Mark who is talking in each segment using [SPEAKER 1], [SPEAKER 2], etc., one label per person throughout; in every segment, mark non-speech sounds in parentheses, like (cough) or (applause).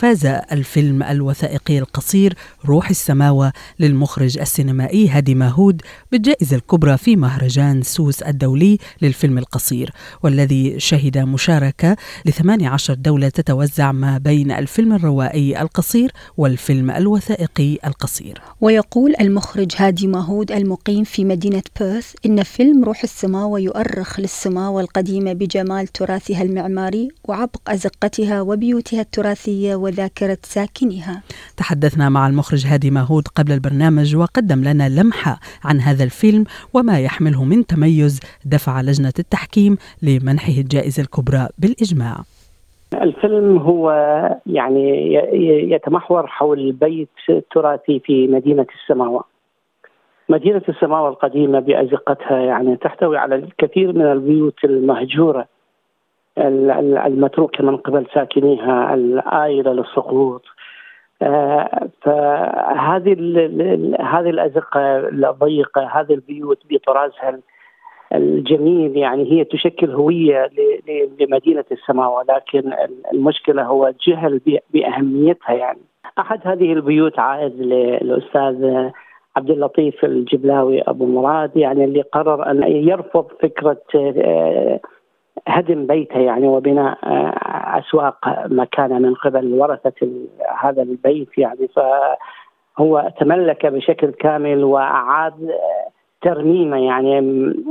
[SPEAKER 1] فاز الفيلم الوثائقي القصير روح السماوة للمخرج السينمائي هادي ماهود بالجائزة الكبرى في مهرجان سوس الدولي للفيلم القصير والذي شهد مشاركة ل 18 دولة تتوزع ما بين الفيلم الروائي القصير والفيلم الوثائقي القصير.
[SPEAKER 2] ويقول المخرج هادي ماهود المقيم في مدينة بيرث إن فيلم روح السماوة يؤرخ للسماوة القديمة بجمال تراثها المعماري وعبق أزقتها وبيوتها التراثية وذاكرة ساكنها.
[SPEAKER 1] تحدثنا مع المخرج هادي ماهود قبل البرنامج وقدم لنا لمحة عن هذا الفيلم وما يحمله من تميز دفع لجنة التحكيم لمنحه الجائزة الكبرى بالإجماع.
[SPEAKER 3] الفيلم هو يعني يتمحور حول بيت تراثي في مدينة السماوة. مدينة السماوة القديمة بأزقتها يعني تحتوي على الكثير من البيوت المهجورة. المتروكه من قبل ساكنيها الآيلة للسقوط. آه، فهذه هذه الأزقة الضيقة هذه البيوت بطرازها الجميل يعني هي تشكل هوية لمدينة السماوه لكن المشكلة هو الجهل بأهميتها يعني. أحد هذه البيوت عائد للأستاذ عبد اللطيف الجبلاوي أبو مراد يعني اللي قرر أن يرفض فكرة آه، هدم بيته يعني وبناء آه، أسواق مكانه من قبل ورثة هذا البيت يعني فهو تملك بشكل كامل وأعاد ترميمه يعني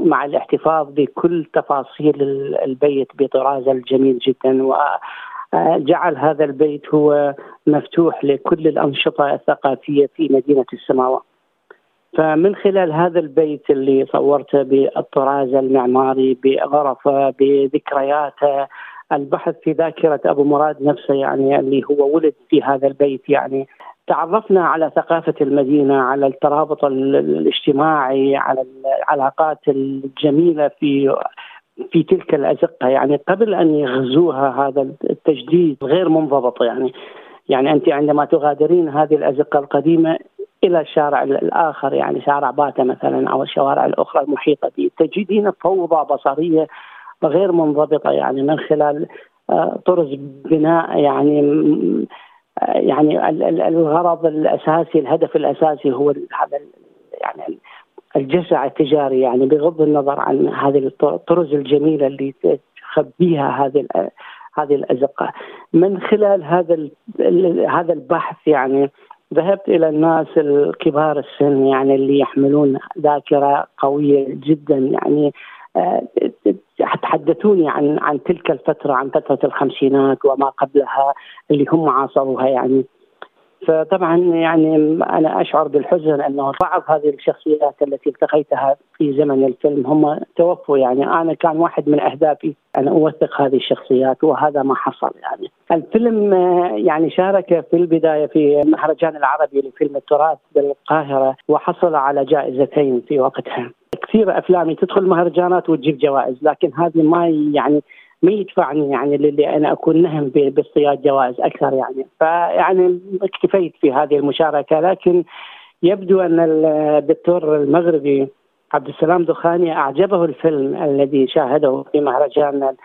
[SPEAKER 3] مع الاحتفاظ بكل تفاصيل البيت بطرازه الجميل جدا وجعل آه، هذا البيت هو مفتوح لكل الأنشطة الثقافية في مدينة السماوات. فمن خلال هذا البيت اللي صورته بالطراز المعماري بغرفه بذكرياته البحث في ذاكرة أبو مراد نفسه يعني اللي هو ولد في هذا البيت يعني تعرفنا على ثقافة المدينة على الترابط الاجتماعي على العلاقات الجميلة في في تلك الأزقة يعني قبل أن يغزوها هذا التجديد غير منضبط يعني. يعني أنت عندما تغادرين هذه الأزقة القديمة إلى الشارع الآخر يعني شارع باتا مثلا أو الشوارع الأخرى المحيطة به. تجدين فوضى بصرية غير منضبطة يعني من خلال آه، طرز بناء يعني يعني الغرض الأساسي الهدف الأساسي هو هذا يعني الجشع التجاري يعني بغض النظر عن هذه الطرز الجميلة اللي تخبيها هذه هذه الأزقة. من خلال هذا هذا البحث يعني ذهبت إلى الناس الكبار السن يعني اللي يحملون ذاكرة قوية جدا يعني آه، تحدثوني عن عن تلك الفترة عن فترة الخمسينات وما قبلها اللي هم عاصروها يعني فطبعا يعني أنا أشعر بالحزن أنه بعض هذه الشخصيات التي التقيتها في زمن الفيلم هم توفوا يعني أنا كان واحد من أهدافي أن أوثق هذه الشخصيات وهذا ما حصل يعني. الفيلم يعني شارك في البداية في المهرجان العربي لفيلم التراث بالقاهرة وحصل على جائزتين في وقتها. كثير افلامي تدخل مهرجانات وتجيب جوائز لكن هذه ما يعني ما يدفعني يعني للي أنا أكون نهم باصطياد جوائز أكثر يعني فيعني اكتفيت في هذه المشاركة لكن يبدو أن الدكتور المغربي عبد السلام دخاني أعجبه الفيلم الذي شاهده في مهرجان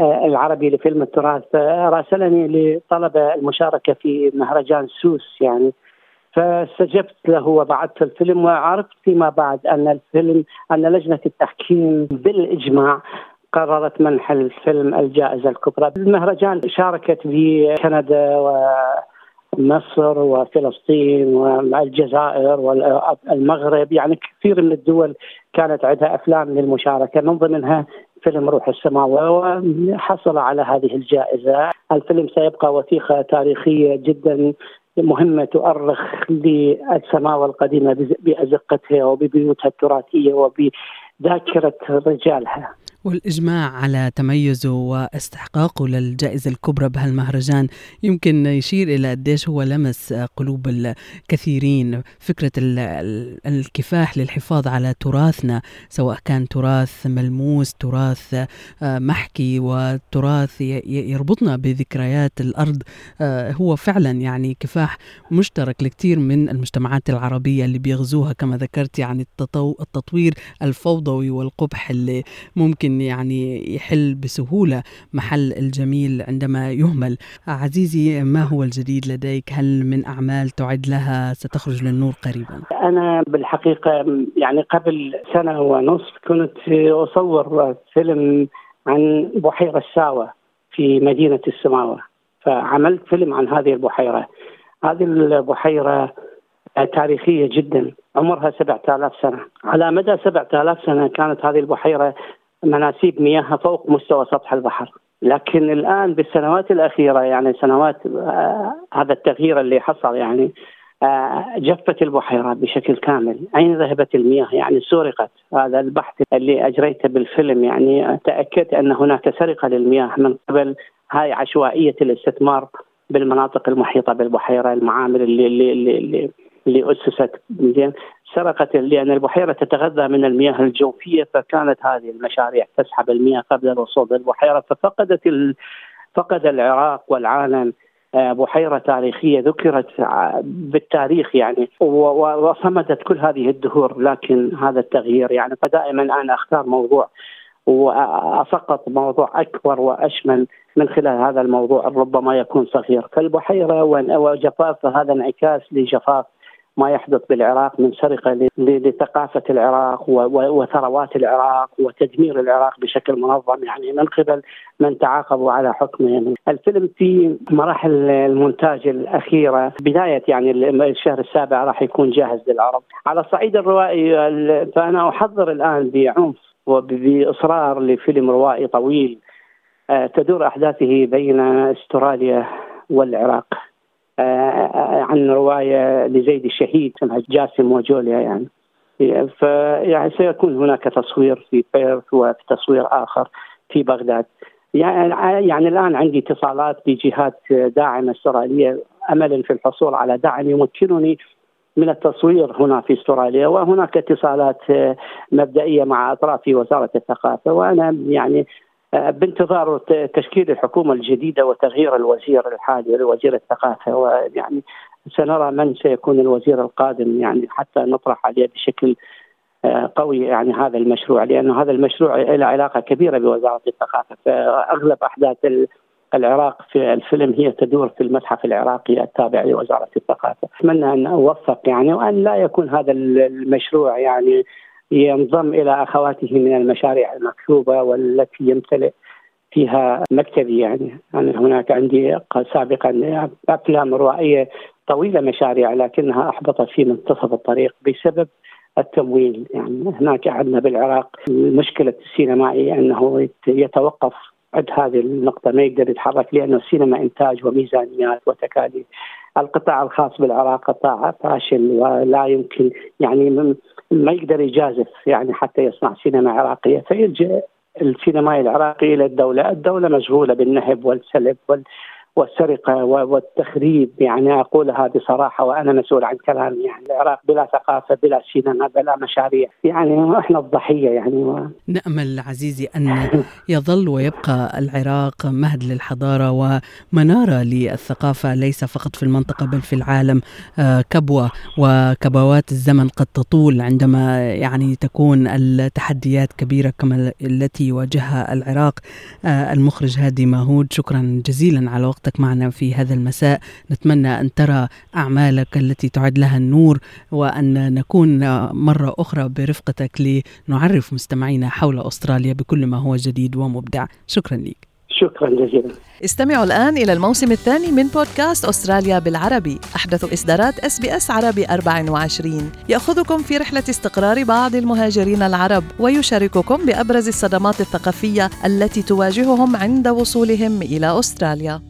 [SPEAKER 3] العربي لفيلم التراث. راسلني لطلب المشاركة في مهرجان سوس يعني. فاستجبت له وبعثت الفيلم وعرفت فيما بعد أن الفيلم أن لجنة التحكيم بالإجماع قررت منح الفيلم الجائزة الكبرى. المهرجان شاركت به كندا ومصر وفلسطين والجزائر والمغرب يعني كثير من الدول كانت عندها أفلام للمشاركة. من ضمنها فيلم روح السماء وحصل على هذه الجائزة. الفيلم سيبقى وثيقة تاريخية جدا مهمة تؤرخ للسماوة القديمة بأزقتها وببيوتها التراثية وبذاكرة رجالها.
[SPEAKER 1] والإجماع على تميزه واستحقاقه للجائزة الكبرى بهالمهرجان. يمكن يشير إلى قديش هو لمس قلوب الكثيرين. فكرة الكفاح للحفاظ على تراثنا سواء كان تراث ملموس تراث آه، محكي وتراث يربطنا بذكريات الأرض آه، هو فعلا يعني كفاح مشترك لكثير من المجتمعات العربية اللي بيغزوها. كما ذكرت يعني التطوير الفوضوي والقبح اللي ممكن يعني يحل بسهولة محل الجميل عندما يهمل. عزيزي ما هو الجديد لديك؟ هل من أعمال تعد لها ستخرج للنور قريبا؟
[SPEAKER 3] أنا بالحقيقة يعني قبل سنة ونصف كنت أصور فيلم عن بحيرة الساوة في مدينة السماوة فعملت فيلم عن هذه البحيرة. هذه البحيرة تاريخية جدا عمرها 7000 سنة. على مدى 7000 سنة كانت هذه البحيرة مناسيب مياهها فوق مستوى سطح البحر. لكن الآن بالسنوات الأخيرة يعني سنوات آه هذا التغيير اللي حصل يعني آه جفت البحيرة بشكل كامل. أين ذهبت المياه؟ يعني سرقت. هذا البحث اللي أجريته بالفيلم يعني تأكدت أن هناك سرقة للمياه من قبل هاي عشوائية الاستثمار بالمناطق المحيطة بالبحيرة المعامل اللي, اللي, اللي, اللي أسست زين. سرقت لأن البحيرة تتغذى من المياه الجوفية فكانت هذه المشاريع تسحب المياه قبل الوصول للبحيرة ففقدت ال... فقد العراق والعالم. آه، بحيرة تاريخية ذكرت بالتاريخ يعني وصمدت كل هذه الدهور لكن هذا التغيير يعني فدائما أنا أختار موضوع وأسقط موضوع أكبر وأشمل من خلال هذا الموضوع ربما يكون صغير. فالبحيرة وجفافها هذا انعكاس لجفاف ما يحدث بالعراق من سرقة لثقافة العراق وثروات العراق وتدمير العراق بشكل منظم. يعني من قبل من تعاقبوا على حكمه يعني. الفيلم في مراحل المونتاج الأخيرة. بداية يعني الشهر السابع راح يكون جاهز للعرض. على الصعيد الروائي فأنا أحضر الآن بعنف وباصرار لفيلم روائي طويل آه، تدور أحداثه بين أستراليا والعراق. عن رواية لزيد الشهيد اسمها جاسم وجوليا يعني. فيعني سيكون هناك تصوير في بيرث وفي تصوير آخر في بغداد. يعني يعني الآن عندي اتصالات بجهات داعمه استرالية. املا في الحصول على دعم يمكنني من التصوير هنا في استراليا وهناك اتصالات مبدئية مع اطراف وزارة الثقافة وأنا يعني بانتظار تشكيل الحكومة الجديدة وتغيير الوزير الحالي وزير الثقافه ويعني سنرى من سيكون الوزير القادم يعني حتى نطرح عليه بشكل آه، قوي يعني هذا المشروع لأنه هذا المشروع له علاقة كبيرة بوزارة الثقافة. فأغلب أحداث العراق في الفيلم هي تدور في المتحف العراقي التابع لوزارة الثقافة، أتمنى أن أوفق يعني وأن لا يكون هذا المشروع يعني ينضم إلى أخواته من المشاريع المكتوبة والتي يمتلئ فيها مكتبي يعني. أنا هناك عندي سابقا أفلام روائية طويلة مشاريع لكنها احبطت في منتصف الطريق بسبب التمويل. يعني هناك عندنا بالعراق مشكلة السينمائي أنه يتوقف عند هذه النقطة ما يقدر يتحرك لأنه السينما إنتاج وميزانيات وتكاليف. القطاع الخاص بالعراق قطاع فاشل ولا يمكن يعني ما يقدر يجازف يعني حتى يصنع سينما عراقية. فيلجأ السينمائي العراقي إلى الدولة، الدولة مشغولة بالنهب والسلب وال والسرقة والتخريب يعني اقولها بصراحه وأنا مسؤول عن كلامي يعني العراق بلا ثقافة بلا سينما بلا مشاريع يعني إحنا الضحية يعني و...
[SPEAKER 1] نأمل عزيزي أن (laughs) يظل ويبقى العراق مهد للحضارة ومنارة للثقافة ليس فقط في المنطقة بل في العالم. آه، كبوة وكبوات الزمن قد تطول عندما يعني تكون التحديات كبيرة كما التي يواجهها العراق. آه، المخرج هادي ماهود شكرا جزيلا على وقت وقتك معنا في هذا المساء. نتمنى أن ترى أعمالك التي تعد لها النور وأن نكون مرة أخرى برفقتك لنعرف مستمعينا حول أستراليا بكل ما هو جديد ومبدع. شكرا لك
[SPEAKER 3] شكرا جزيلا.
[SPEAKER 4] استمعوا الآن إلى الموسم الثاني من بودكاست أستراليا بالعربي. أحدث إصدارات SBS عربي 24 يأخذكم في رحلة استقرار بعض المهاجرين العرب ويشارككم بأبرز الصدمات الثقافية التي تواجههم عند وصولهم إلى أستراليا.